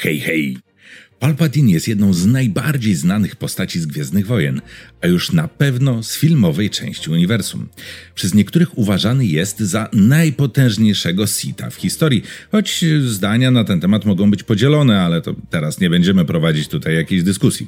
Hey, hey. Palpatine jest jedną z najbardziej znanych postaci z Gwiezdnych Wojen, a już na pewno z filmowej części uniwersum. Przez niektórych uważany jest za najpotężniejszego Sita w historii, choć zdania na ten temat mogą być podzielone, ale to teraz nie będziemy prowadzić tutaj jakiejś dyskusji.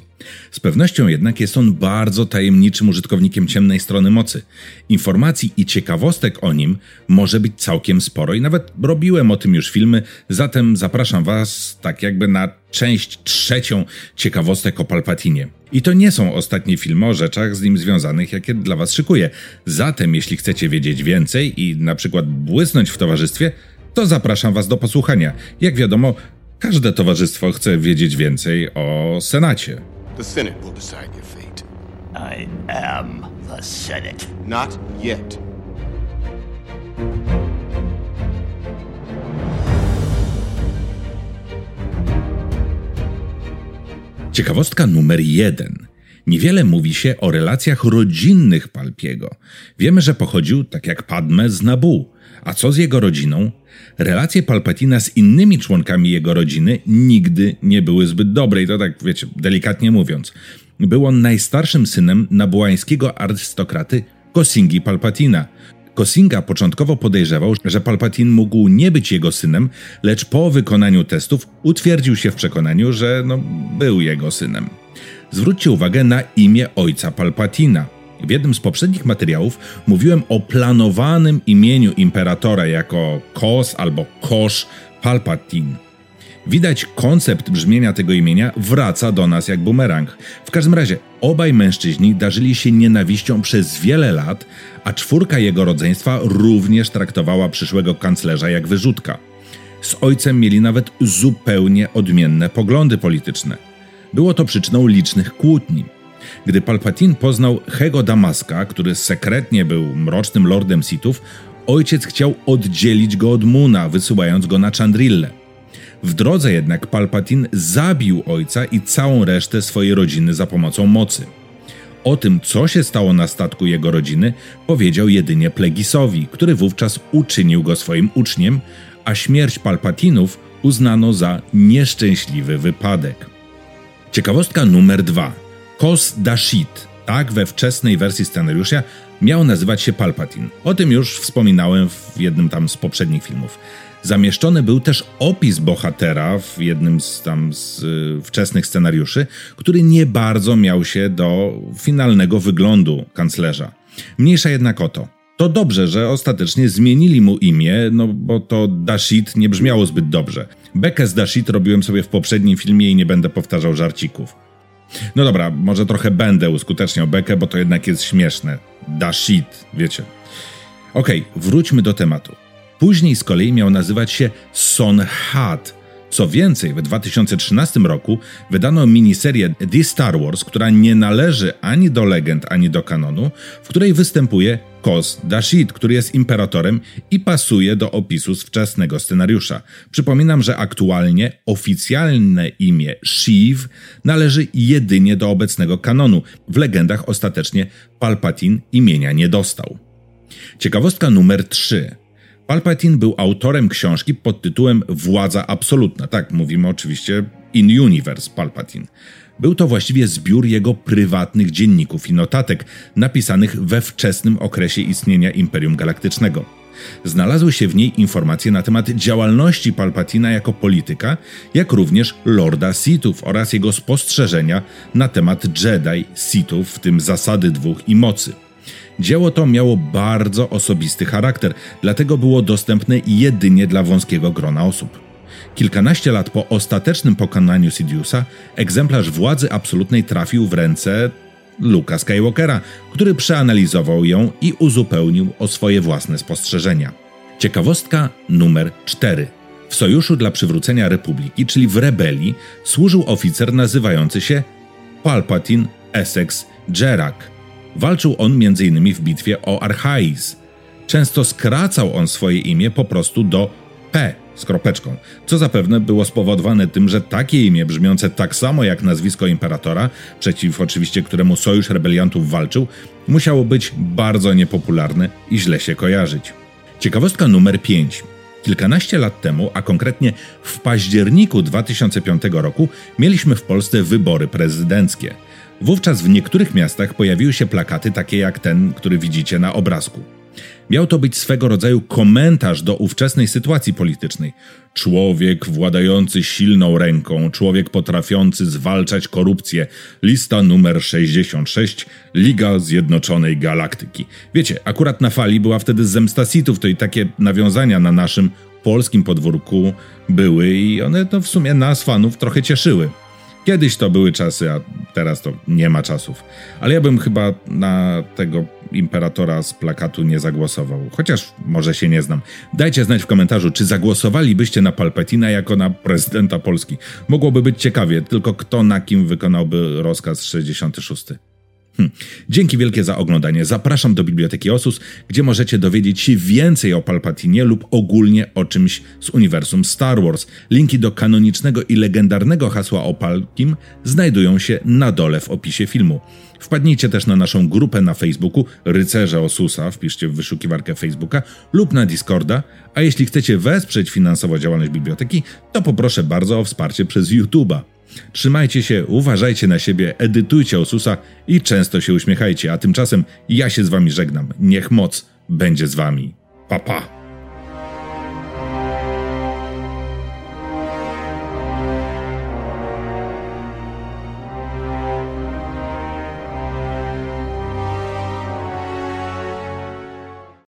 Z pewnością jednak jest on bardzo tajemniczym użytkownikiem ciemnej strony mocy. Informacji i ciekawostek o nim może być całkiem sporo i nawet robiłem o tym już filmy, zatem zapraszam Was tak jakby na część trzecią ciekawostek o Palpatinie. I to nie są ostatnie filmy o rzeczach z nim związanych, jakie dla Was szykuję. Zatem, jeśli chcecie wiedzieć więcej i na przykład błysnąć w towarzystwie, to zapraszam Was do posłuchania. Jak wiadomo, każde towarzystwo chce wiedzieć więcej o Senacie. The Senate will decide your fate. I am the Senate. Not yet. Ciekawostka numer jeden. Niewiele mówi się o relacjach rodzinnych Palpiego. Wiemy, że pochodził, tak jak Padme, z Nabu. A co z jego rodziną? Relacje Palpatina z innymi członkami jego rodziny nigdy nie były zbyt dobre i to tak, wiecie, delikatnie mówiąc. Był on najstarszym synem nabułańskiego arystokraty Kosingi Palpatina. Kosinga początkowo podejrzewał, że Palpatine mógł nie być jego synem, lecz po wykonaniu testów utwierdził się w przekonaniu, że no, był jego synem. Zwróćcie uwagę na imię ojca Palpatina. W jednym z poprzednich materiałów mówiłem o planowanym imieniu imperatora jako Kos albo Kosz Palpatine. Widać, koncept brzmienia tego imienia wraca do nas jak bumerang. W każdym razie, obaj mężczyźni darzyli się nienawiścią przez wiele lat, a czwórka jego rodzeństwa również traktowała przyszłego kanclerza jak wyrzutka. Z ojcem mieli nawet zupełnie odmienne poglądy polityczne. Było to przyczyną licznych kłótni. Gdy Palpatine poznał Hego Damaska, który sekretnie był mrocznym lordem Sithów, ojciec chciał oddzielić go od Muna, wysyłając go na Chandrillę. W drodze jednak Palpatine zabił ojca i całą resztę swojej rodziny za pomocą mocy. O tym, co się stało na statku jego rodziny, powiedział jedynie Plegisowi, który wówczas uczynił go swoim uczniem, a śmierć Palpatinów uznano za nieszczęśliwy wypadek. Ciekawostka numer dwa. Kos Dashit, tak we wczesnej wersji scenariusza miał nazywać się Palpatine. O tym już wspominałem w jednym tam z poprzednich filmów. Zamieszczony był też opis bohatera w jednym z tam z y, wczesnych scenariuszy, który nie bardzo miał się do finalnego wyglądu kanclerza. Mniejsza jednak o to. To dobrze, że ostatecznie zmienili mu imię, no bo to Dashit nie brzmiało zbyt dobrze. Bekę z Dashit robiłem sobie w poprzednim filmie i nie będę powtarzał żarcików. No dobra, może trochę będę uskuteczniał bekę, bo to jednak jest śmieszne. Dashit, wiecie. Okej, okay, wróćmy do tematu. Później z kolei miał nazywać się Son Hat. Co więcej, w 2013 roku wydano miniserię The Star Wars, która nie należy ani do legend, ani do kanonu, w której występuje Kos Dashid, który jest imperatorem i pasuje do opisu z wczesnego scenariusza. Przypominam, że aktualnie oficjalne imię Shiv należy jedynie do obecnego kanonu. W legendach ostatecznie Palpatine imienia nie dostał. Ciekawostka numer 3. Palpatine był autorem książki pod tytułem Władza Absolutna. Tak, mówimy oczywiście In Universe Palpatine. Był to właściwie zbiór jego prywatnych dzienników i notatek, napisanych we wczesnym okresie istnienia Imperium Galaktycznego. Znalazły się w niej informacje na temat działalności Palpatina jako polityka, jak również Lorda Sithów oraz jego spostrzeżenia na temat Jedi, Sithów, w tym zasady dwóch i mocy. Dzieło to miało bardzo osobisty charakter, dlatego było dostępne jedynie dla wąskiego grona osób. Kilkanaście lat po ostatecznym pokonaniu Sidiousa, egzemplarz władzy absolutnej trafił w ręce Luka Skywalkera, który przeanalizował ją i uzupełnił o swoje własne spostrzeżenia. Ciekawostka numer 4. W Sojuszu dla Przywrócenia Republiki, czyli w rebelii, służył oficer nazywający się Palpatine Essex Jerak. Walczył on m.in. w bitwie o Archais. Często skracał on swoje imię po prostu do P z kropeczką, co zapewne było spowodowane tym, że takie imię brzmiące tak samo jak nazwisko imperatora, przeciw oczywiście któremu sojusz rebeliantów walczył, musiało być bardzo niepopularne i źle się kojarzyć. Ciekawostka numer 5. Kilkanaście lat temu, a konkretnie w październiku 2005 roku, mieliśmy w Polsce wybory prezydenckie. Wówczas w niektórych miastach pojawiły się plakaty takie jak ten, który widzicie na obrazku. Miał to być swego rodzaju komentarz do ówczesnej sytuacji politycznej. Człowiek władający silną ręką, człowiek potrafiący zwalczać korupcję. Lista numer 66, Liga Zjednoczonej Galaktyki. Wiecie, akurat na fali była wtedy zemsta sitów, to i takie nawiązania na naszym polskim podwórku były i one to w sumie nas fanów trochę cieszyły. Kiedyś to były czasy, a teraz to nie ma czasów. Ale ja bym chyba na tego imperatora z plakatu nie zagłosował. Chociaż może się nie znam. Dajcie znać w komentarzu, czy zagłosowalibyście na Palpetina jako na prezydenta Polski. Mogłoby być ciekawie, tylko kto na kim wykonałby rozkaz 66. Hm. Dzięki wielkie za oglądanie. Zapraszam do Biblioteki Osus, gdzie możecie dowiedzieć się więcej o Palpatinie lub ogólnie o czymś z uniwersum Star Wars. Linki do kanonicznego i legendarnego hasła o Palkim znajdują się na dole w opisie filmu. Wpadnijcie też na naszą grupę na Facebooku Rycerze Osusa, wpiszcie w wyszukiwarkę Facebooka lub na Discorda, a jeśli chcecie wesprzeć finansowo działalność biblioteki, to poproszę bardzo o wsparcie przez YouTube'a. Trzymajcie się, uważajcie na siebie, edytujcie Osusa i często się uśmiechajcie, a tymczasem ja się z wami żegnam. Niech moc będzie z wami. Pa pa!